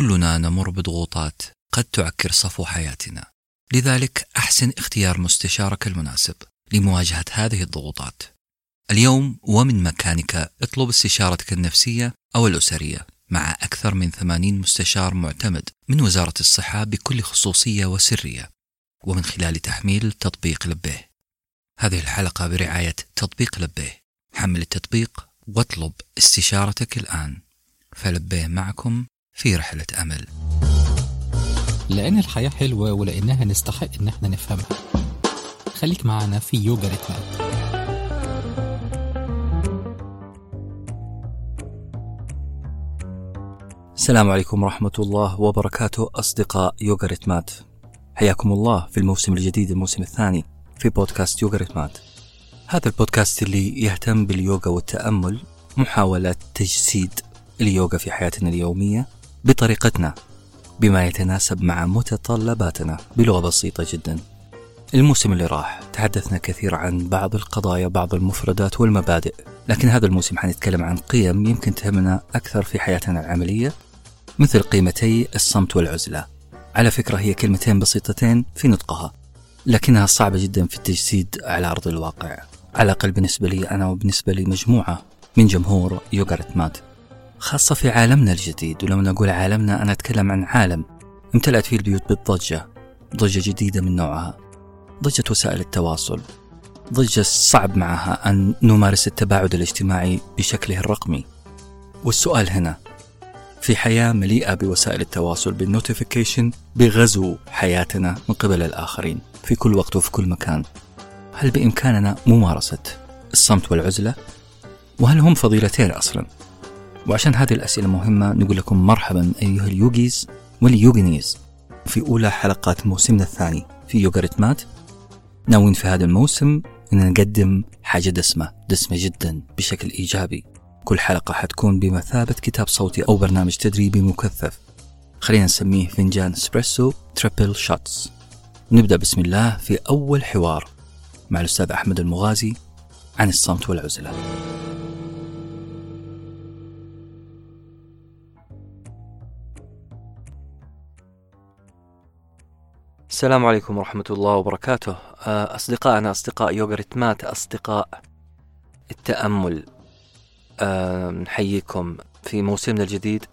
كلنا نمر بضغوطات قد تعكر صفو حياتنا. لذلك أحسن اختيار مستشارك المناسب لمواجهة هذه الضغوطات. اليوم ومن مكانك اطلب استشارتك النفسية أو الأسرية مع أكثر من 80 مستشار معتمد من وزارة الصحة بكل خصوصية وسرية. ومن خلال تحميل تطبيق لبيه هذه الحلقة برعاية تطبيق لبيه حمل التطبيق واطلب استشارتك الآن. فلبيه معكم في رحلة أمل. لأن الحياة حلوة ولأنها نستحق إن إحنا نفهمها. خليك معنا في يوجا ريتمات السلام عليكم ورحمة الله وبركاته أصدقاء يوغا ريتمات. حياكم الله في الموسم الجديد الموسم الثاني في بودكاست يوغا ريتمات. هذا البودكاست اللي يهتم باليوغا والتأمل محاولة تجسيد اليوغا في حياتنا اليومية بطريقتنا بما يتناسب مع متطلباتنا بلغة بسيطة جدا. الموسم اللي راح تحدثنا كثير عن بعض القضايا بعض المفردات والمبادئ لكن هذا الموسم حنتكلم عن قيم يمكن تهمنا أكثر في حياتنا العملية مثل قيمتي الصمت والعزلة. على فكرة هي كلمتين بسيطتين في نطقها لكنها صعبة جدا في التجسيد على أرض الواقع. على الأقل بالنسبة لي أنا وبالنسبة لمجموعة من جمهور يوغا ريتمات خاصة في عالمنا الجديد ولما نقول عالمنا أنا أتكلم عن عالم امتلأت فيه البيوت بالضجة ضجة جديدة من نوعها ضجة وسائل التواصل ضجة صعب معها أن نمارس التباعد الاجتماعي بشكله الرقمي والسؤال هنا في حياة مليئة بوسائل التواصل بال notification بغزو حياتنا من قبل الآخرين في كل وقت وفي كل مكان هل بإمكاننا ممارسة الصمت والعزلة؟ وهل هم فضيلتين أصلا؟ وعشان هذه الأسئلة مهمة نقول لكم مرحبا أيها اليوغيز واليوغينيز في أولى حلقات موسمنا الثاني في يوغا ريتمات ناويين في هذا الموسم أن نقدم حاجة دسمة دسمة جدا بشكل إيجابي. كل حلقة حتكون بمثابة كتاب صوتي أو برنامج تدريبي مكثف. خلينا نسميه فنجان إسبريسو triple shots نبدأ بسم الله في أول حوار مع الأستاذ أحمد المغازي عن الصمت والعزلة. السلام عليكم ورحمة الله وبركاته. أصدقائنا أصدقاء يوغا ريتمات أصدقاء التأمل. نحييكم في موسمنا الجديد.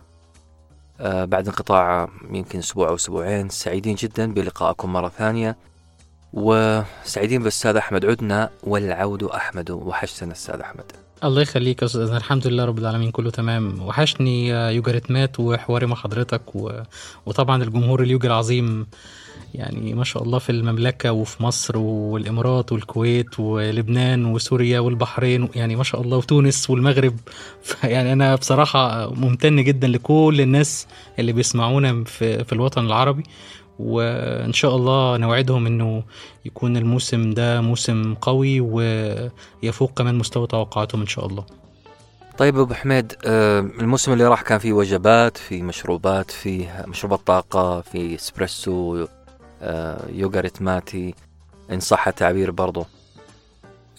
بعد انقطاع يمكن أسبوع أو أسبوعين سعيدين جدا بلقائكم مرة ثانية. وسعيدين بالأستاذ أحمد عدنا والعود أحمد وحشتنا أستاذ أحمد. الله يخليك يا أستاذ الحمد لله رب العالمين كله تمام. وحشني يوجا ريتمات وحواري مع حضرتك و... وطبعا الجمهور اليوجا العظيم يعني ما شاء الله في المملكة وفي مصر والإمارات والكويت ولبنان وسوريا والبحرين يعني ما شاء الله وتونس والمغرب. يعني أنا بصراحة ممتن جدا لكل الناس اللي بيسمعونا في, في الوطن العربي. وإن شاء الله نوعدهم إنه يكون الموسم ده موسم قوي ويفوق كمان مستوى توقعاتهم إن شاء الله. طيب أبو حميد الموسم اللي راح كان فيه وجبات في مشروبات في مشروبات طاقة في إسبريسو يوغا ريتماتي إن صح التعبير برضو.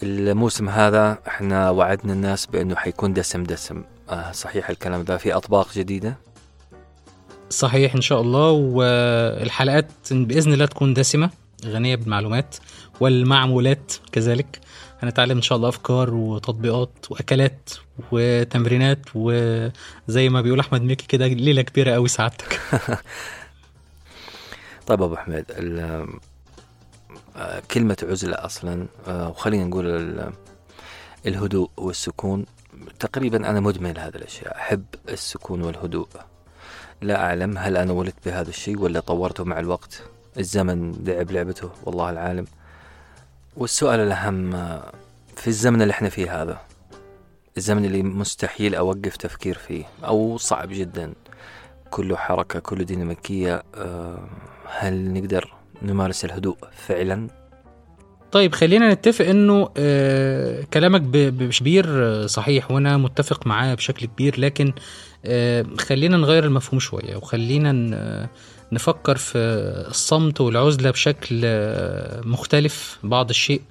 الموسم هذا إحنا وعدنا الناس بأنه حيكون دسم دسم. صحيح الكلام ده في أطباق جديدة؟ صحيح إن شاء الله والحلقات بإذن الله تكون دسمة غنية بالمعلومات والمعمولات كذلك. هنتعلم إن شاء الله أفكار وتطبيقات وأكلات وتمرينات وزي ما بيقول أحمد مكي كده ليلة كبيرة قوي سعادتك. طيب أبو حميد كلمة عزلة أصلا وخلينا نقول الهدوء والسكون. تقريبا أنا مدمن هذه الأشياء أحب السكون والهدوء. لا أعلم هل أنا ولدت بهذا الشيء ولا طورته مع الوقت. الزمن لعب لعبته والله العالم. والسؤال الأهم في الزمن اللي إحنا فيه هذا الزمن اللي مستحيل أوقف تفكير فيه أو صعب جدا كله حركة كله ديناميكية هل نقدر نمارس الهدوء فعلا؟ طيب خلينا نتفق إنه آه كلامك بشبير صحيح وأنا متفق معاه بشكل كبير لكن آه خلينا نغير المفهوم شوية وخلينا نفكر في الصمت والعزلة بشكل مختلف بعض الشيء.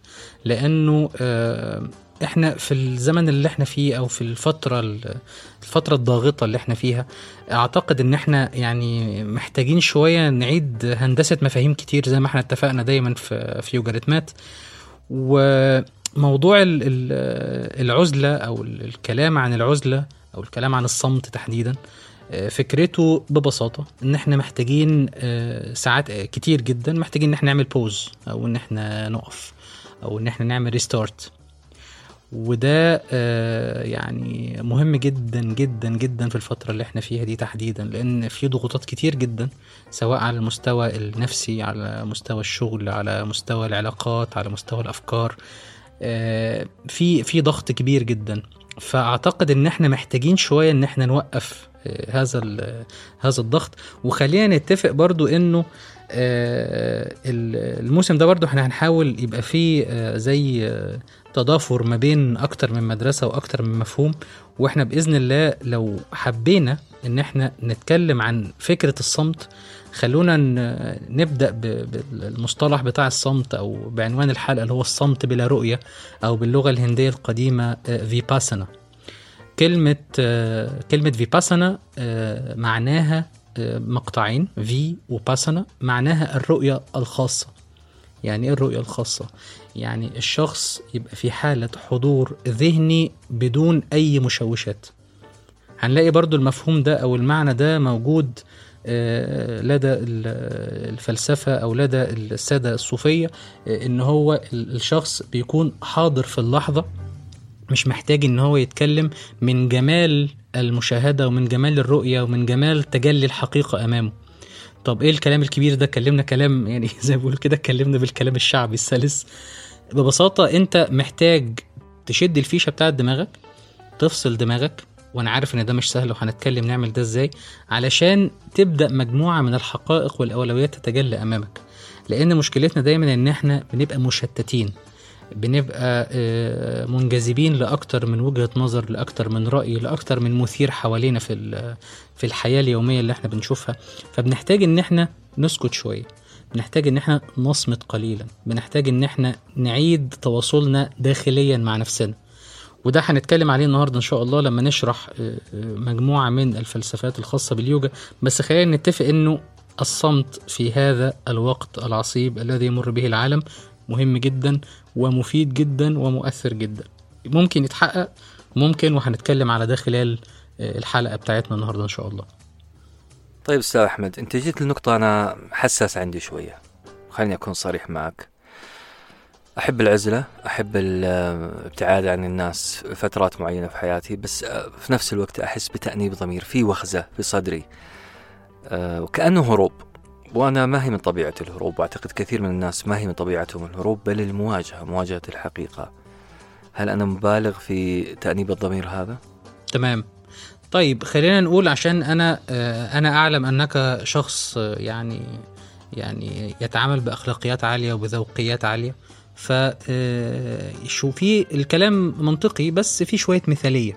لأنه آه، إحنا في الزمن اللي إحنا فيه أو في الفترة الفترة الضاغطة اللي إحنا فيها أعتقد إن إحنا يعني محتاجين شوية نعيد هندسة مفاهيم كتير زي ما إحنا اتفقنا دايما في في يوجاريتمات وموضوع ال- ال- العزلة أو الكلام عن العزلة أو الكلام عن الصمت تحديدا آه، فكرته ببساطة إن إحنا محتاجين آه، ساعات آه، كتير جدا محتاجين إن إحنا نعمل pause أو إن إحنا نقف أو إن إحنا نعمل restart وده يعني مهم جدا جدا جدا في الفترة اللي إحنا فيها دي تحديدا لأن في ضغوطات كتير جدا سواء على المستوى النفسي على مستوى الشغل على مستوى العلاقات على مستوى الأفكار. في في ضغط كبير جدا. فأعتقد إن إحنا محتاجين شوية إن إحنا نوقف آه، هذا ال- هذا الضغط. وخلينا نتفق برضو إنه آه، ال- الموسم ده برضو إحنا هنحاول يبقى فيه آه، زي آه، تضافر ما بين أكتر من مدرسة وأكتر من مفهوم. وإحنا بإذن الله لو حبينا إن إحنا نتكلم عن فكرة الصمت خلونا نبدأ بالمصطلح بتاع الصمت أو بعنوان الحلقة اللي هو الصمت بلا رؤية أو باللغة الهندية القديمة آه، فيباسانا كلمة آه، كلمة فيباسانا آه، معناها آه، مقطعين في وباسانا معناها الرؤية الخاصة. يعني إيه الرؤية الخاصة؟ يعني الشخص يبقى في حالة حضور ذهني بدون أي مشوشات. هنلاقي برضو المفهوم ده أو المعنى ده موجود آه، لدى ال- الفلسفة أو لدى السادة الصوفية آه، إن هو ال- الشخص بيكون حاضر في اللحظة مش محتاج إن هو يتكلم من جمال المشاهدة ومن جمال الرؤية ومن جمال تجلي الحقيقة أمامه. طب إيه الكلام الكبير ده؟ اتكلمنا كلام يعني زي ما بيقولوا كده اتكلمنا بالكلام الشعبي السلس ببساطة أنت محتاج تشد الفيشة بتاعت دماغك تفصل دماغك وأنا عارف إن ده مش سهل وهنتكلم نعمل ده إزاي علشان تبدأ مجموعة من الحقائق والأولويات تتجلى أمامك. لأن مشكلتنا دايما إن إحنا بنبقى مشتتين بنبقى آه، منجذبين لأكتر من وجهة نظر لأكتر من رأي لأكتر من مثير حوالينا في في الحياة اليومية اللي إحنا بنشوفها. فبنحتاج إن إحنا نسكت شوية. بنحتاج إن إحنا نصمت قليلا. بنحتاج إن إحنا نعيد تواصلنا داخليا مع نفسنا. وده هنتكلم عليه النهارده إن شاء الله لما نشرح آه، آه، مجموعة من الفلسفات الخاصة باليوجا. بس خلينا نتفق إنه الصمت في هذا الوقت العصيب الذي يمر به العالم مهم جدا ومفيد جدا ومؤثر جدا. ممكن يتحقق ممكن وهنتكلم على ده خلال آه، الحلقة بتاعتنا النهارده إن شاء الله. طيب أستاذ أحمد أنت جيت لنقطة أنا حساس عندي شوية. خليني أكون صريح معك. أحب العزلة أحب الابتعاد عن الناس فترات معينة في حياتي بس في نفس الوقت أحس بتأنيب ضمير في وخزة في صدري. آه، وكأنه هروب. وأنا ما هي من طبيعة الهروب وأعتقد كثير من الناس ما هي من طبيعتهم الهروب بل المواجهة مواجهة الحقيقة. هل أنا مبالغ في تأنيب الضمير هذا؟ تمام. طيب خلينا نقول عشان أنا آه، أنا أعلم أنك شخص آه، يعني يعني يتعامل بأخلاقيات عالية وبذوقيات عالية. ف آه، شو في الكلام منطقي بس في شوية مثالية.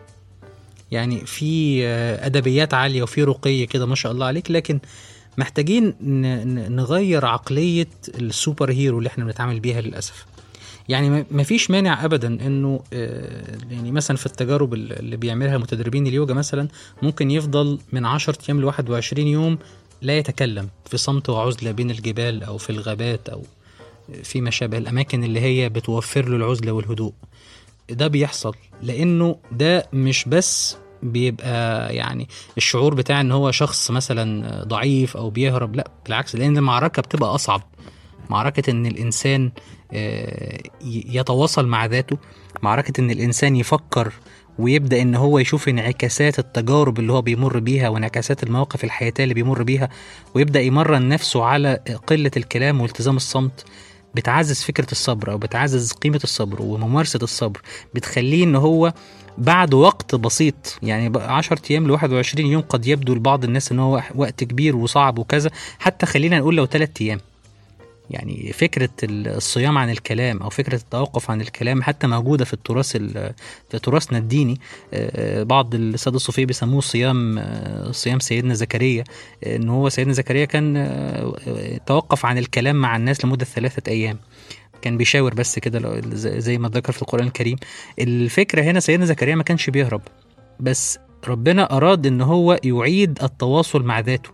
يعني في أدبيات عالية وفي رقي كده ما شاء الله عليك لكن محتاجين نغير عقلية السوبر هيرو اللي إحنا بنتعامل بيها للأسف. يعني ما- فيش مانع ابدا إنه آه، يعني مثلا في التجارب ال- اللي بيعملها متدربين اليوجا مثلا ممكن يفضل من 10 أيام ل 21 يوم لا يتكلم في صمت وعزلة بين الجبال أو في الغابات أو في ما شابه الأماكن اللي هي بتوفر له العزلة والهدوء. ده بيحصل لأنه ده مش بس بيبقى يعني الشعور بتاع إن هو شخص مثلا ضعيف أو بيهرب لا بالعكس لأن المعركة بتبقى أصعب. معركة إن الإنسان آه، يتواصل مع ذاته معركة إن الإنسان يفكر ويبدأ إن هو يشوف انعكاسات التجارب اللي هو بيمر بيها وانعكاسات المواقف الحياتية اللي بيمر بيها ويبدأ يمرن نفسه على قلة الكلام والتزام الصمت. بتعزز فكرة الصبر أو بتعزز قيمة الصبر وممارسة الصبر بتخليه إن هو بعد وقت بسيط يعني بقى 10 أيام ل 21 يوم قد يبدو لبعض الناس إن هو وقت كبير وصعب وكذا حتى خلينا نقول لو 3 أيام. يعني فكرة الصيام عن الكلام أو فكرة التوقف عن الكلام حتى موجودة في التراث ال- في تراثنا الديني. آه، بعض السادة الصوفية بيسموه صيام آه، صيام سيدنا زكريا آه، إن هو سيدنا زكريا كان آه، آه، توقف عن الكلام مع الناس لمدة ثلاثة أيام. كان بيشاور بس كده زي ما ذكر في القرآن الكريم. الفكرة هنا سيدنا زكريا ما كانش بيهرب بس ربنا أراد إن هو يعيد التواصل مع ذاته.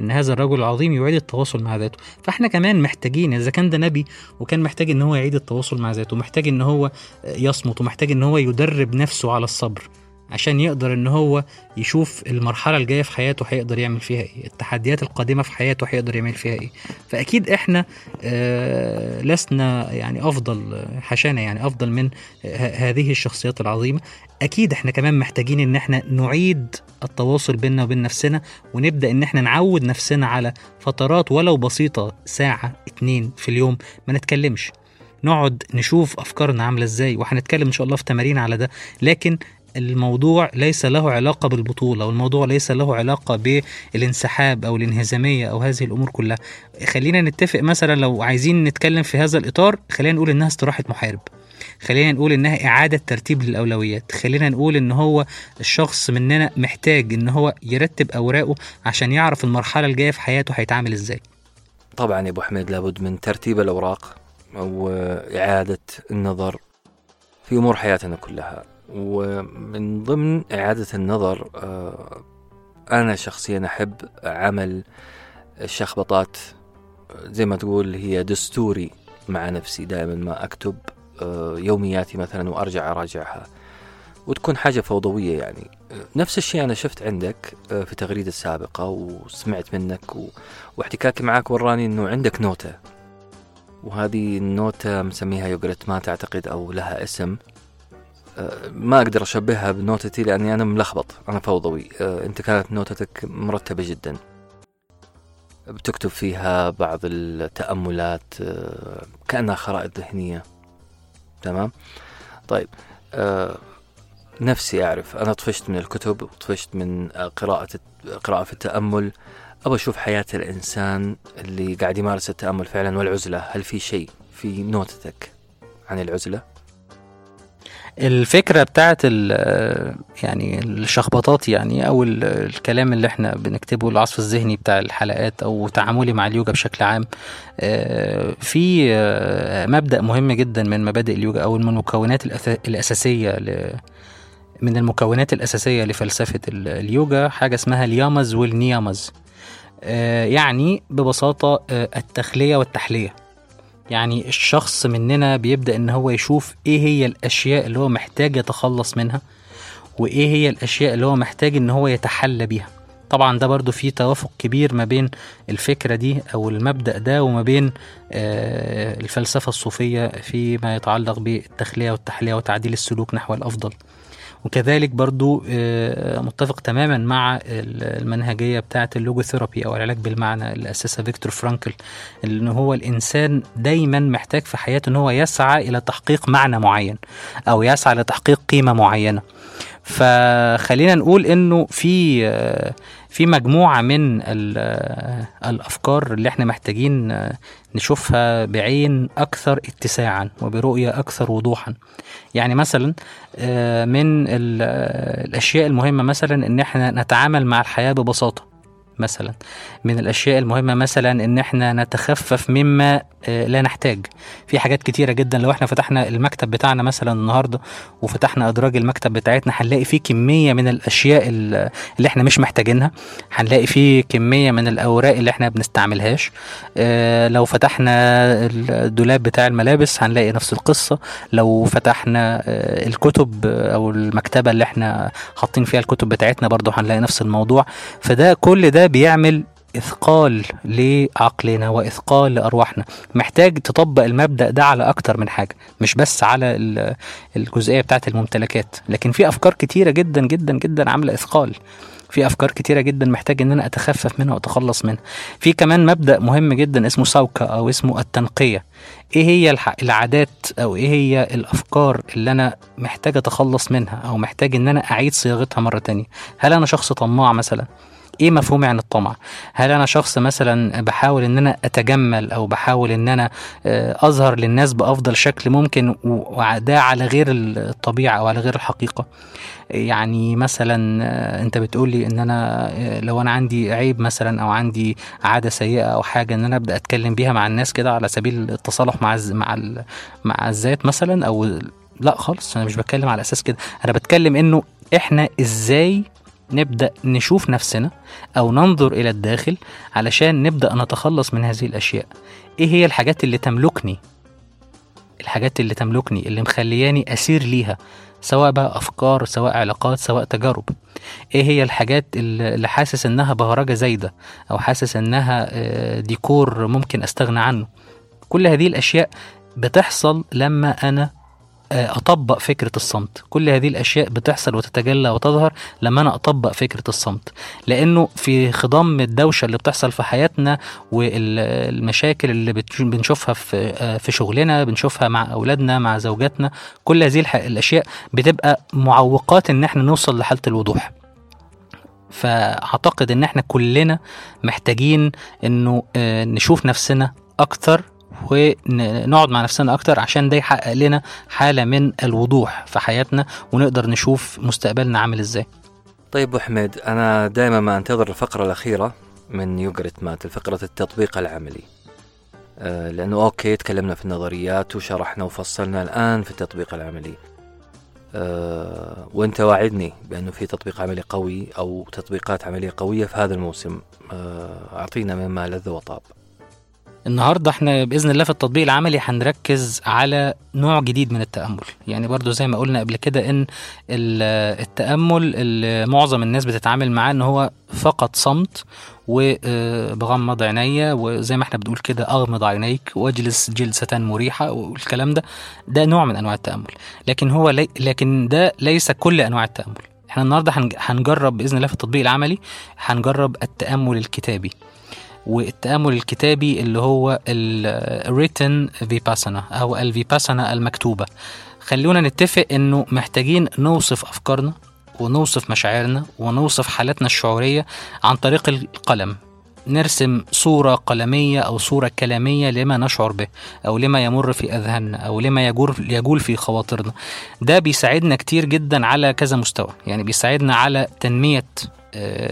إن هذا الرجل العظيم يعيد التواصل مع ذاته. فإحنا كمان محتاجين إذا كان ده نبي وكان محتاج إن هو يعيد التواصل مع ذاته محتاج إن هو يصمت ومحتاج إن هو يدرب نفسه على الصبر. عشان يقدر إن هو يشوف المرحلة الجاية في حياته هيقدر يعمل فيها إيه التحديات القادمة في حياته هيقدر يعمل فيها إيه. فأكيد إحنا آه، لسنا يعني أفضل حشانا يعني أفضل من ه- هذه الشخصيات العظيمة. أكيد إحنا كمان محتاجين إن إحنا نعيد التواصل بيننا وبين نفسنا ونبدأ إن إحنا نعود نفسنا على فترات ولو بسيطة ساعة اتنين في اليوم ما نتكلمش. نقعد نشوف أفكارنا عاملة إزاي وهنتكلم إن شاء الله في تمارين على ده. لكن الموضوع ليس له علاقة بالبطولة والموضوع ليس له علاقة بالانسحاب أو الانهزامية أو هذه الأمور كلها. خلينا نتفق مثلا لو عايزين نتكلم في هذا الإطار خلينا نقول إنها استراحة محارب. خلينا نقول إنها إعادة ترتيب للأولويات. خلينا نقول إن هو الشخص مننا محتاج إن هو يرتب أوراقه عشان يعرف المرحلة الجاية في حياته هيتعامل إزاي. طبعا يا أبو حميد لابد من ترتيب الأوراق وإعادة النظر في أمور حياتنا كلها. ومن ضمن إعادة النظر آه، أنا شخصيا أحب عمل الشخبطات زي ما تقول هي دستوري مع نفسي دائما ما أكتب آه، يومياتي مثلا وأرجع أراجعها وتكون حاجة فوضوية يعني. نفس الشيء أنا شفت عندك آه، في تغريدة سابقة وسمعت منك و... واحتكاكي معك وراني إنه عندك نوتة وهذه النوتة مسميها يوغرتمات اعتقد أو لها اسم. ما أقدر أشبهها بنوتتي لأني أنا ملخبط أنا فوضوي. أه، أنت كانت نوتتك مرتبة جدا. بتكتب فيها بعض التأملات أه، كأنها خرائط ذهنية. تمام؟ طيب أه، نفسي أعرف. أنا طفشت من الكتب وطفشت من آه، قراءة قراءة في التأمل. أبغى أشوف حياة الإنسان اللي قاعد يمارس التأمل فعلا والعزلة. هل في شيء في نوتتك عن العزلة؟ الفكرة بتاعت يعني الشخبطات يعني ال- الكلام اللي إحنا بنكتبه العصف الذهني بتاع الحلقات أو تعاملي مع اليوجا بشكل عام آه، في آه، مبدأ مهم جدا من مبادئ اليوجا أو من المكونات ل- من المكونات الأساسية لفلسفة ال- اليوجا حاجة اسمها اليامز والنيامز. آه، يعني ببساطة آه، التخلية والتحلية. يعني الشخص مننا بيبدأ إن هو يشوف إيه هي الأشياء اللي هو محتاج يتخلص منها وإيه هي الأشياء اللي هو محتاج إن هو يتحلى بيها. طبعا ده برضو فيه توافق كبير ما بين الفكرة دي أو المبدأ ده وما بين آه، الفلسفة الصوفية فيما يتعلق بالتخلية والتحلية وتعديل السلوك نحو الأفضل. وكذلك برضو آه، متفق تماما مع ال- المنهجية بتاعة ال logotherapy أو العلاج بالمعنى اللي أسسها فيكتور فرانكل إن هو الإنسان دايما محتاج في حياته إن هو يسعى إلى تحقيق معنى معين أو يسعى لتحقيق قيمة معينة. فخلينا نقول إنه في في مجموعة من ال- الأفكار اللي إحنا محتاجين نشوفها بعين أكثر اتساعا وبرؤية أكثر وضوحا. يعني مثلا آه، من ال- الأشياء المهمة مثلا إن إحنا نتعامل مع الحياة ببساطة. مثلا. من الأشياء المهمة مثلا إن إحنا نتخفف مما آه، لا نحتاج. في حاجات كتيرة جدا. لو إحنا فتحنا المكتب بتاعنا مثلا النهارده وفتحنا أدراج المكتب بتاعتنا هنلاقي فيه كمية من الأشياء ال- اللي إحنا مش محتاجينها. هنلاقي فيه كمية من الأوراق اللي إحنا بنستعملهاش. آه، لو فتحنا الدولاب بتاع الملابس هنلاقي نفس القصة. لو فتحنا آه، الكتب أو المكتبة اللي إحنا حاطين فيها الكتب بتاعتنا برضه هنلاقي نفس الموضوع. فده كل ده بيعمل إثقال لعقلنا وإثقال لأرواحنا. محتاج تطبق المبدأ ده على أكتر من حاجة مش بس على ال- الجزئية بتاعه الممتلكات. لكن في أفكار كتيرة جدا جدا جدا عاملة إثقال. في أفكار كتيرة جدا محتاج إن أنا أتخفف منها وأتخلص منها. في كمان مبدأ مهم جدا اسمه سوكا أو اسمه التنقية. إيه هي العادات أو إيه هي الأفكار اللي أنا محتاج أتخلص منها أو محتاج إن أنا أعيد صياغتها مرة تانية؟ هل أنا شخص طماع مثلا؟ إيه مفهومي عن الطمع؟ هل أنا شخص مثلا بحاول إن أنا أتجمل أو بحاول إن أنا آه، أظهر للناس بأفضل شكل ممكن وده على غير الطبيعة أو على غير الحقيقة؟ يعني مثلا آه، أنت بتقولي إن أنا آه، لو أنا عندي عيب مثلا أو عندي عادة سيئة أو حاجة إن أنا أبدأ أتكلم بيها مع الناس كده على سبيل التصالح مع الز- مع ال- مع الذات مثلا أو لا خالص أنا مش بتكلم على أساس كده أنا بتكلم إنه إحنا إزاي نبدأ نشوف نفسنا أو ننظر إلى الداخل علشان نبدأ نتخلص من هذه الأشياء. إيه هي الحاجات اللي تملكني؟ الحاجات اللي تملكني اللي مخلياني أسير ليها سواء بقى أفكار سواء علاقات سواء تجارب. إيه هي الحاجات اللي حاسس إنها بهرجة زايدة أو حاسس إنها آه، ديكور ممكن أستغنى عنه. كل هذه الأشياء بتحصل لما آه، أطبق فكرة الصمت. كل هذه الأشياء بتحصل وتتجلى وتظهر لما أنا أطبق فكرة الصمت. لأنه في خضم الدوشة اللي بتحصل في حياتنا والمشاكل اللي بنشوفها في آه، في شغلنا بنشوفها مع أولادنا مع زوجاتنا كل هذه الأشياء بتبقى معوقات إن إحنا نوصل لحالة الوضوح. فأعتقد إن إحنا كلنا محتاجين إنه آه، نشوف نفسنا أكتر ونقعد مع نفسنا أكتر عشان ده يحقق لنا حالة من الوضوح في حياتنا ونقدر نشوف مستقبلنا عامل إزاي. طيب ابو حميد أنا دائما ما أنتظر الفقرة الأخيرة من يوغرت مات فقره التطبيق العملي. آه، لأنه أوكي تكلمنا في النظريات وشرحنا وفصلنا الآن في التطبيق العملي. آه، وأنت واعدني بأنه في تطبيق عملي قوي أو تطبيقات عملية قوية في هذا الموسم. آه، أعطينا مما لذ وطاب. النهارده إحنا بإذن الله في التطبيق العملي هنركز على نوع جديد من التأمل. يعني برضو زي ما قلنا قبل كده إن ال- التأمل اللي معظم الناس بتتعامل معاه إن هو فقط صمت وبغمض عينيا وزي ما إحنا بنقول كده أغمض عينيك واجلس جلسة مريحة والكلام ده. ده نوع من أنواع التأمل. لكن هو لي لكن ده ليس كل أنواع التأمل. إحنا النهارده هنج- هنجرب بإذن الله في التطبيق العملي هنجرب التأمل الكتابي. والتأمل الكتابي اللي هو الريتن فيباسانا أو الفيباسانا المكتوبة. خلونا نتفق إنه محتاجين نوصف أفكارنا ونوصف مشاعرنا ونوصف حالاتنا الشعورية عن طريق القلم. نرسم صورة قلمية أو صورة كلامية لما نشعر به أو لما يمر في أذهاننا أو لما يجول, في خواطرنا. ده بيساعدنا كتير جدا على كذا مستوى. يعني بيساعدنا على تنمية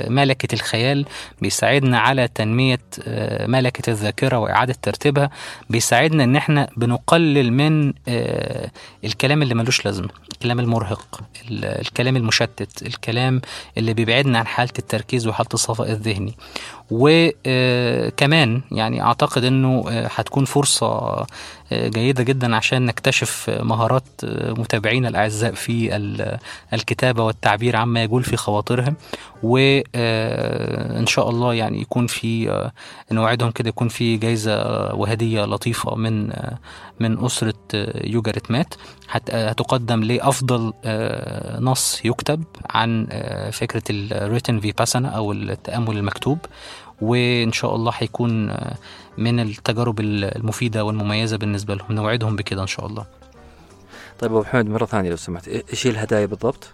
ملكة الخيال بيساعدنا على تنمية آه، ملكة الذاكرة وإعادة ترتيبها بيساعدنا إن إحنا بنقلل من آه، الكلام اللي ملوش لازمة الكلام المرهق ال- الكلام المشتت الكلام اللي بيبعدنا عن حالة التركيز وحالة الصفاء الذهني. وكمان يعني أعتقد آه، هتكون فرصة آه، جيدة جدا عشان نكتشف مهارات آه، متابعينا الأعزاء في ال- الكتابة والتعبير عما يجول في خواطرهم. وان شاء الله يعني يكون في آه، نوعدهم كده يكون في جايزة آه، وهدية لطيفة من آه، من أسرة آه، يوجا ريتمات. هت- آه، هتقدم لأفضل آه، نص يكتب عن آه، فكرة الريتن فيباسانا أو التأمل المكتوب. وان شاء الله هيكون آه، من التجارب المفيدة والمميزة بالنسبة لهم. نوعدهم بكده إن شاء الله. طيب أبو حميد مرة ثانية لو سمحت. إيش هي الهدايا بالضبط؟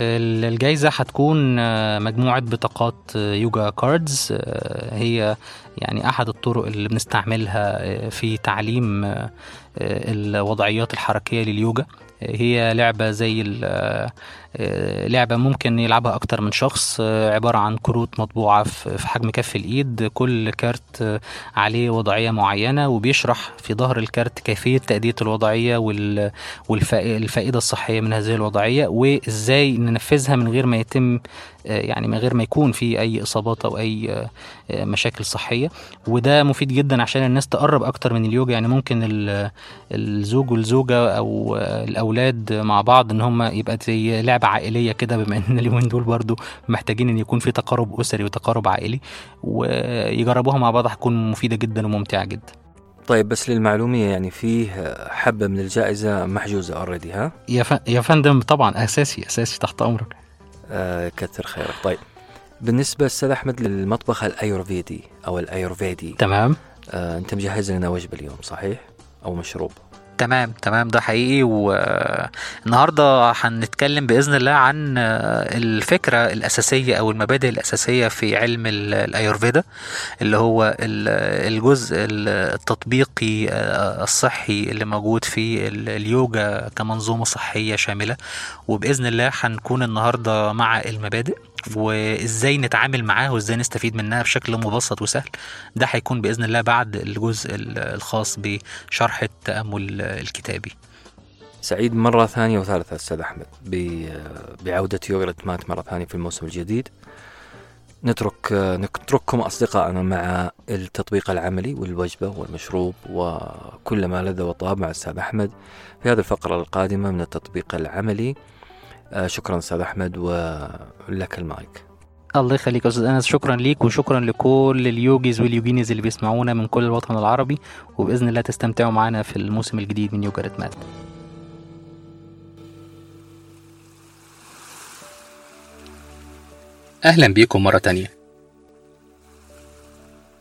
الجائزة هتكون آه، مجموعة بطاقات آه، يوجا كاردز. آه، هي يعني أحد الطرق اللي بنستعملها في تعليم الوضعيات الحركية لليوجا. هي لعبة زي آه، لعبة ممكن يلعبها أكتر من شخص آه، عبارة عن كروت مطبوعة في حجم كف الإيد كل كارت آه، عليه وضعية معينة وبيشرح في ظهر الكارت كيفية تأدية الوضعية وال والفائدة الصحية من هذه الوضعية وإزاي ننفذها من غير ما يتم يعني من غير ما يكون في أو أي آه، آه، مشاكل صحية. وده مفيد جدا عشان الناس تقرب أكتر من اليوجا يعني ممكن ال- الزوج والزوجة أو آه، الأولاد مع بعض إن هم يبقى زي لعبة عائلية كده بما إن اليومين دول برضو محتاجين إن يكون في تقارب أسري وتقارب عائلي ويجربوها مع بعض هتكون مفيدة جدا وممتعة جدا. طيب بس للمعلوميه يعني فيه حبة من الجائزة محجوزة already ها؟ يا ف- يا فندم طبعا أساسي أساسي تحت أمرك. آه كثر خيرك. طيب بالنسبة أستاذ أحمد للمطبخ الايورفيدي أو الايورفيدي تمام. آه أنت مجهز لنا وجبة اليوم صحيح؟ أو مشروب؟ تمام تمام ده حقيقي. والنهاردة هنتكلم بإذن الله عن الفكرة الأساسية أو المبادئ الأساسية في علم الايورفيدا اللي هو الجزء التطبيقي الصحي اللي موجود في اليوجا كمنظومة صحية شاملة. وبإذن الله هنكون النهارده مع المبادئ. وإزاي نتعامل معاها وإزاي نستفيد منها بشكل مبسط وسهل. ده هيكون بإذن الله بعد الجزء الخاص بشرح التأمل الكتابي. سعيد مرة ثانية وثالثة أستاذ أحمد بعودة يوغا مات مرة ثانية في الموسم الجديد. نترك نترككم أصدقائنا مع التطبيق العملي والوجبة والمشروب وكل ما لذ وطاب مع الأستاذ أحمد في هذه الفقرة القادمة من التطبيق العملي. شكرا أستاذ أحمد ولك المايك. الله يخليك يا أستاذ أنس شكرا ليك وشكرا لكل اليوجيز واليوجينيز اللي بيسمعونا من كل الوطن العربي وبإذن الله تستمتعوا معنا في الموسم الجديد من يوجا ريتمات أهلا بيكم مرة تانية.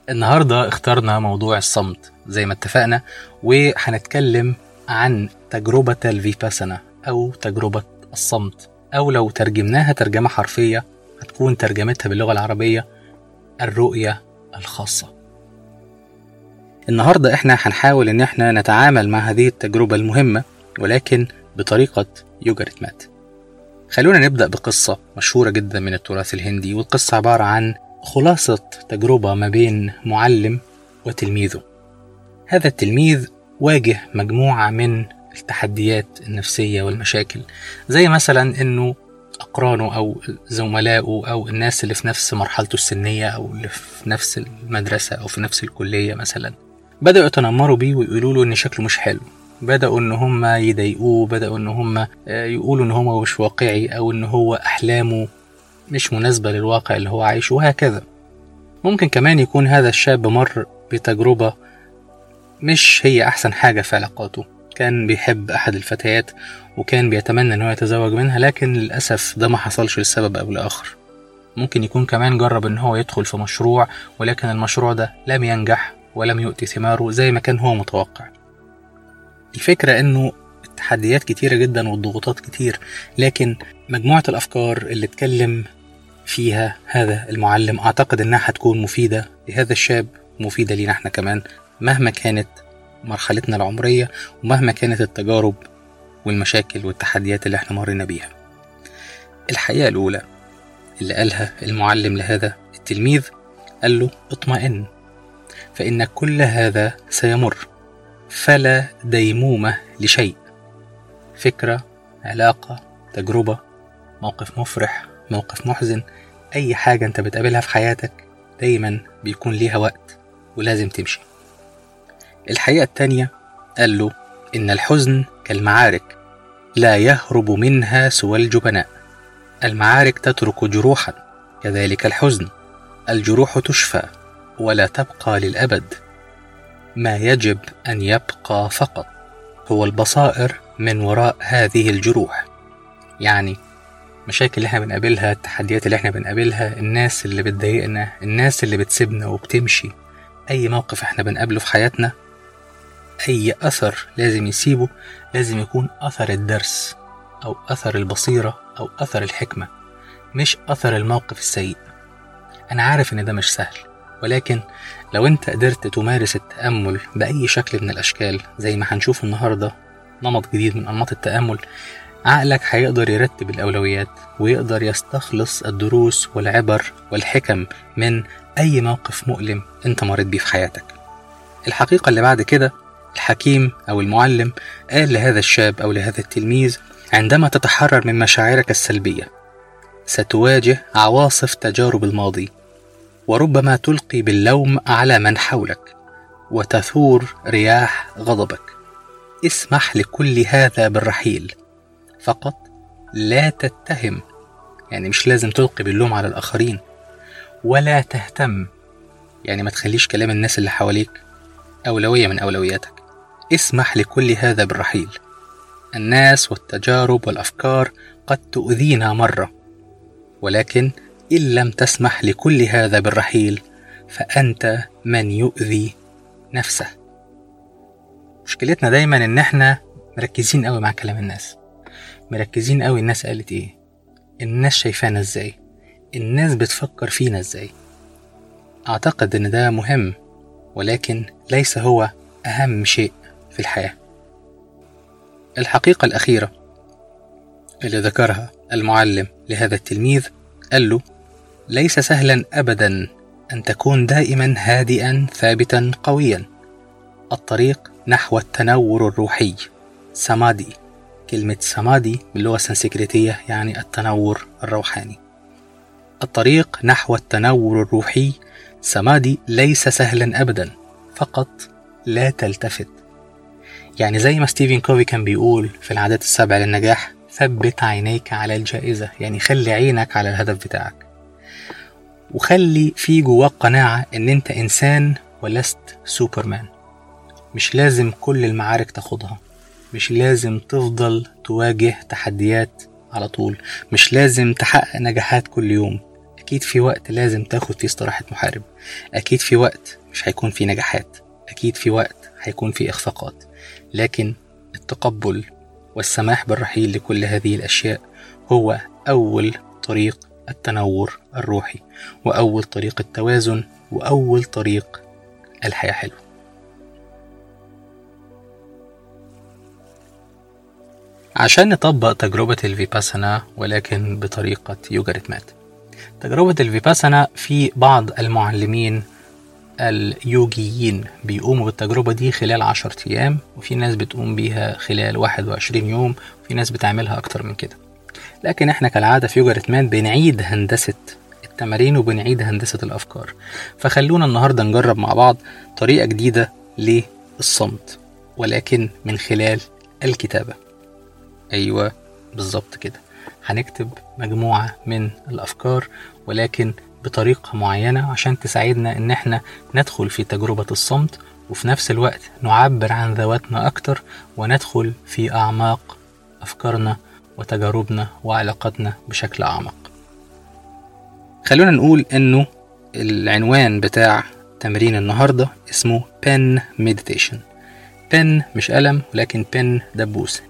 النهارده اخترنا موضوع الصمت زي ما اتفقنا وهنتكلم عن تجربة الفيباسانا أو تجربة الصمت. أو لو ترجمناها ترجمة حرفية هتكون ترجمتها باللغة العربية الرؤية الخاصة. النهاردة إحنا هنحاول إن إحنا نتعامل مع هذه التجربة المهمة ولكن بطريقة يوجا ريتمات خلونا نبدأ بقصة مشهورة جدا من التراث الهندي والقصة عبارة عن خلاصة تجربة ما بين معلم وتلميذه. هذا التلميذ واجه مجموعة من التحديات النفسية والمشاكل. زي مثلا إنه أقرانه أو زملائه أو الناس اللي في نفس مرحلته السنية أو اللي في نفس المدرسة أو في نفس الكلية مثلا. بدأوا يتنمروا بيه ويقولوا له إن شكله مش حلو. بدأوا إن هم يضايقوه بدأوا إن هم يقولوا إن هو مش واقعي أو إن هو أحلامه مش مناسبة للواقع اللي هو عايشه وهكذا. ممكن كمان يكون هذا الشاب مر بتجربة مش هي أحسن حاجة في علاقاته. كان بيحب أحد الفتيات وكان بيتمنى إن هو يتزوج منها لكن للأسف ده ما حصلش لسبب أو لآخر. ممكن يكون كمان جرب إن هو يدخل في مشروع ولكن المشروع ده لم ينجح ولم يؤتي ثماره زي ما كان هو متوقع. الفكرة إنه التحديات كتيرة جدا والضغوطات كتير لكن مجموعة الأفكار اللي اتكلم فيها هذا المعلم أعتقد إنها هتكون مفيدة لهذا الشاب مفيدة لينا إحنا كمان مهما كانت مرحلتنا العمرية ومهما كانت التجارب والمشاكل والتحديات اللي إحنا مرينا بيها. الحقيقة الأولى اللي قالها المعلم لهذا التلميذ قال له اطمئن فإن كل هذا سيمر فلا ديمومة لشيء. فكرة علاقة تجربة موقف مفرح موقف محزن أي حاجة أنت بتقابلها في حياتك دايما بيكون ليها وقت ولازم تمشي. الحقيقة التانية؟ قال له إن الحزن كالمعارك لا يهرب منها سوى الجبناء. المعارك تترك جروحا كذلك الحزن. الجروح تشفى ولا تبقى للأبد. ما يجب أن يبقى فقط هو البصائر من وراء هذه الجروح. يعني مشاكل اللي إحنا بنقابلها التحديات اللي إحنا بنقابلها الناس اللي بتضايقنا الناس اللي بتسيبنا وبتمشي. أي موقف إحنا بنقابله في حياتنا أي أثر لازم يسيبه لازم يكون أثر الدرس أو أثر البصيرة أو أثر الحكمة مش أثر الموقف السيء. أنا عارف إن ده مش سهل ولكن لو أنت قدرت تمارس التأمل بأي شكل من الأشكال زي ما هنشوف النهاردة نمط جديد من أنماط التأمل عقلك هيقدر يرتب الأولويات ويقدر يستخلص الدروس والعبر والحكم من أي موقف مؤلم أنت مريت بيه في حياتك. الحقيقة اللي بعد كده الحكيم أو المعلم قال لهذا الشاب أو لهذا التلميذ عندما تتحرر من مشاعرك السلبية ستواجه عواصف تجارب الماضي وربما تلقي باللوم على من حولك وتثور رياح غضبك. اسمح لكل هذا بالرحيل. فقط لا تتهم. يعني مش لازم تلقي باللوم على الآخرين. ولا تهتم. يعني ما تخليش كلام الناس اللي حواليك أولوية من أولوياتك. اسمح لكل هذا بالرحيل. الناس والتجارب والأفكار قد تؤذينا مرة ولكن إن لم تسمح لكل هذا بالرحيل فأنت من يؤذي نفسه. مشكلتنا دايما إن إحنا مركزين قوي مع كلام الناس. مركزين قوي الناس قالت إيه؟ الناس شايفانا إزاي؟ الناس بتفكر فينا إزاي؟ أعتقد إن ده مهم ولكن ليس هو أهم شيء. في الحياة. الحقيقة الأخيرة اللي ذكرها المعلم لهذا التلميذ قال له ليس سهلا ابدا أن تكون دائما هادئا ثابتا قويا. الطريق نحو التنور الروحي. سمادي. كلمة سمادي باللغة السنسكريتية يعني التنور الروحاني. الطريق نحو التنور الروحي. سمادي ليس سهلا أبدا. فقط لا تلتفت. يعني زي ما ستيفن كوفي كان بيقول في العادات السبع للنجاح ثبت عينيك على الجائزة يعني خلي عينك على الهدف بتاعك. وخلي في جواك قناعة إن أنت إنسان ولست سوبرمان. مش لازم كل المعارك تاخدها. مش لازم تفضل تواجه تحديات على طول. مش لازم تحقق نجاحات كل يوم. أكيد في وقت لازم تاخد فيه استراحة محارب. أكيد في وقت مش هيكون فيه نجاحات. أكيد في وقت هيكون فيه إخفاقات. لكن التقبل والسماح بالرحيل لكل هذه الأشياء هو أول طريق التنور الروحي وأول طريق التوازن وأول طريق الحياة حلوة. عشان نطبق تجربة الفيباسانا ولكن بطريقة يوجا ريتمات. تجربة الفيباسانا في بعض المعلمين اليوجيين بيقوموا بالتجربة دي خلال عشر أيام وفي ناس بتقوم بيها خلال واحد وعشرين يوم وفي ناس بتعملها أكتر من كده. لكن إحنا كالعادة في يوجا ريتمات بنعيد هندسة التمارين وبنعيد هندسة الأفكار. فخلونا النهاردة نجرب مع بعض طريقة جديدة للصمت ولكن من خلال الكتابة. أيوة بالظبط كده. هنكتب مجموعة من الأفكار ولكن بطريقة معينة عشان تساعدنا إن إحنا ندخل في تجربة الصمت وفي نفس الوقت نعبر عن ذواتنا أكتر وندخل في أعماق أفكارنا وتجاربنا وعلاقاتنا بشكل أعمق. خلونا نقول إنه العنوان بتاع تمرين النهاردة اسمه pen meditation. Pen مش قلم ولكن pen دبوس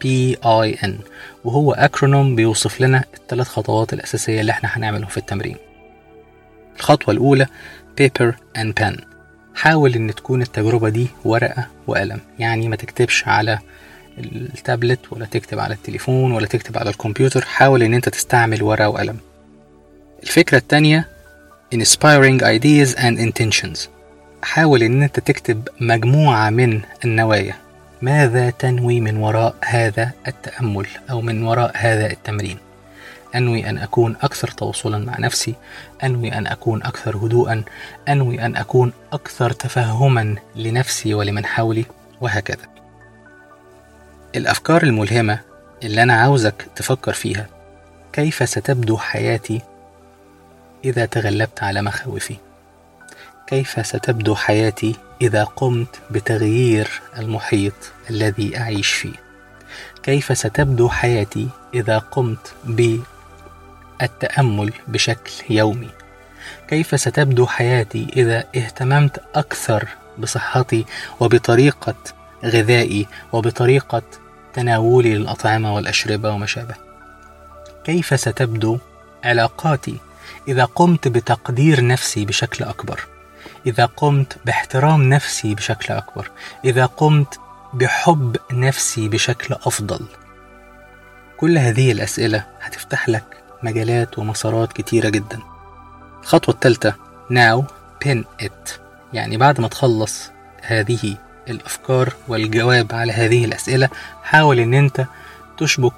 بي اي ان وهو اكرونوم بيوصف لنا الثلاث خطوات الأساسية اللي إحنا هنعملهم في التمرين. الخطوة الأولى paper and pen. حاول إن تكون التجربة دي ورقة وقلم يعني ما تكتبش على التابلت ولا تكتب على التليفون ولا تكتب على الكمبيوتر. حاول إن أنت تستعمل ورقة وقلم. الفكرة الثانية inspiring ideas and intentions. حاول إن أنت تكتب مجموعة من النوايا. ماذا تنوي من وراء هذا التأمل أو من وراء هذا التمرين؟ أنوي أن أكون أكثر تواصلا مع نفسي، أنوي أن أكون أكثر هدوءا، أنوي أن أكون أكثر تفهما لنفسي ولمن حولي، وهكذا. الأفكار الملهمة اللي أنا عاوزك تفكر فيها كيف ستبدو حياتي إذا تغلبت على مخاوفي؟ كيف ستبدو حياتي إذا قمت بتغيير المحيط الذي أعيش فيه؟ كيف ستبدو حياتي إذا قمت بالتأمل بشكل يومي؟ كيف ستبدو حياتي إذا اهتممت أكثر بصحتي وبطريقة غذائي وبطريقة تناولي للأطعمة والأشربة وما شابه؟ كيف ستبدو علاقاتي إذا قمت بتقدير نفسي بشكل أكبر؟ إذا قمت باحترام نفسي بشكل أكبر إذا قمت بحب نفسي بشكل أفضل. كل هذه الأسئلة هتفتح لك مجالات ومسارات كتيرة جدا. الخطوة الثالثة now pin it. يعني بعد ما تخلص هذه الأفكار والجواب على هذه الأسئلة حاول إن أنت تشبك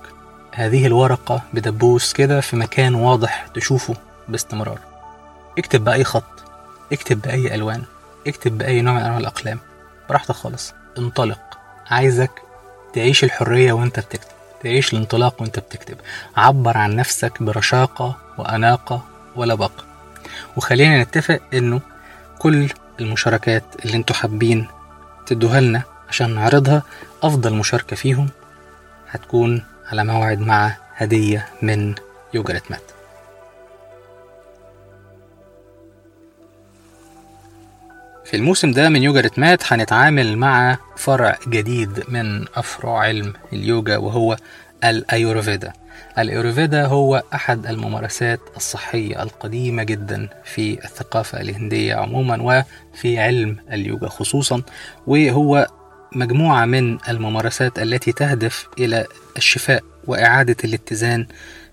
هذه الورقة بدبوس كده في مكان واضح تشوفه باستمرار. اكتب بأي خط اكتب بأي ألوان اكتب بأي نوع من أنواع الأقلام. براحتك خالص. انطلق. عايزك تعيش الحرية وانت بتكتب. تعيش الانطلاق وانت بتكتب. عبر عن نفسك برشاقة وأناقة ولباقة وخلينا نتفق إنه كل المشاركات اللي أنتوا حابين تدوها لنا عشان نعرضها أفضل مشاركة فيهم هتكون على موعد مع هدية من يوجا ريتمات في الموسم ده من يوجا ريتمات هنتعامل مع فرع جديد من أفرع علم اليوجا وهو الأيورفيدا الأيورفيدا هو أحد الممارسات الصحية القديمة جدا في الثقافة الهندية عموما وفي علم اليوجا خصوصا وهو مجموعة من الممارسات التي تهدف إلى الشفاء وإعادة الاتزان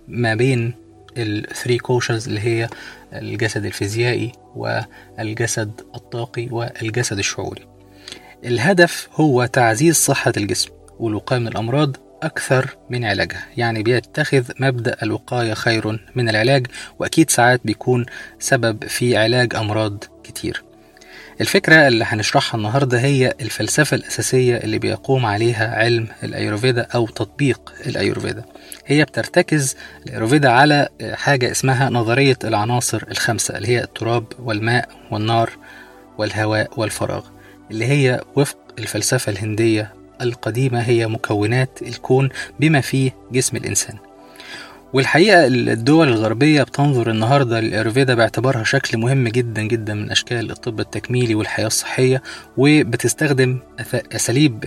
ما بين ال three koshas اللي هي الجسد الفيزيائي والجسد الطاقي والجسد الشعوري. الهدف هو تعزيز صحة الجسم والوقاية من الأمراض أكثر من علاجها يعني بيتخذ مبدأ الوقاية خير من العلاج وأكيد ساعات بيكون سبب في علاج أمراض كتير. الفكرة اللي هنشرحها النهاردة هي الفلسفة الأساسية اللي بيقوم عليها علم الأيروفيدا أو تطبيق الأيروفيدا. هي بترتكز الأيروفيدا على حاجة اسمها نظرية العناصر الخمسة اللي هي التراب والماء والنار والهواء والفراغ اللي هي وفق الفلسفة الهندية القديمة هي مكونات الكون بما فيه جسم الإنسان. والحقيقة الدول الغربية بتنظر النهاردة للأيرفيدا باعتبارها شكل مهم جدا جدا من أشكال الطب التكميلي والحياة الصحية وبتستخدم أساليب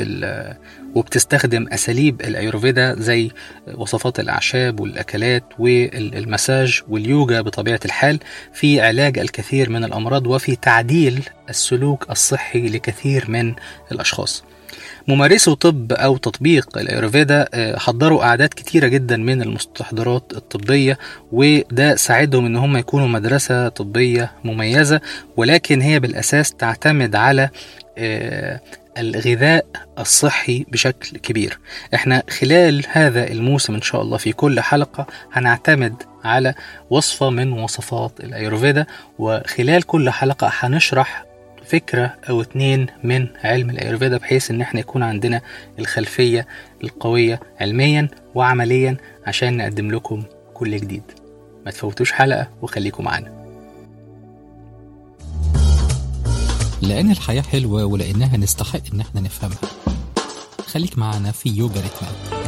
وبتستخدم أساليب الأيورفيدا زي وصفات الأعشاب والأكلات والمساج واليوجا بطبيعة الحال في علاج الكثير من الأمراض وفي تعديل السلوك الصحي لكثير من الأشخاص. ممارسو طب أو تطبيق الأيurveda حضروا أعداد كتيرة جدا من المستحضرات الطبية وده ساعدهم إن هم يكونوا مدرسة طبية مميزة ولكن هي بالأساس تعتمد على الغذاء الصحي بشكل كبير. إحنا خلال هذا الموسم إن شاء الله في كل حلقة هنعتمد على وصفة من وصفات الأيروفيدا وخلال كل حلقة هنشرح فكرة أو اتنين من علم الأيurveda بحيث إن إحنا يكون عندنا الخلفية القوية علميا وعمليا عشان نقدم لكم كل جديد. ما تفوتوش حلقة وخليكم معانا. لأن الحياة حلوة ولأنها نستحق إن إحنا نفهمها. خليك معانا في يوجا ريتمات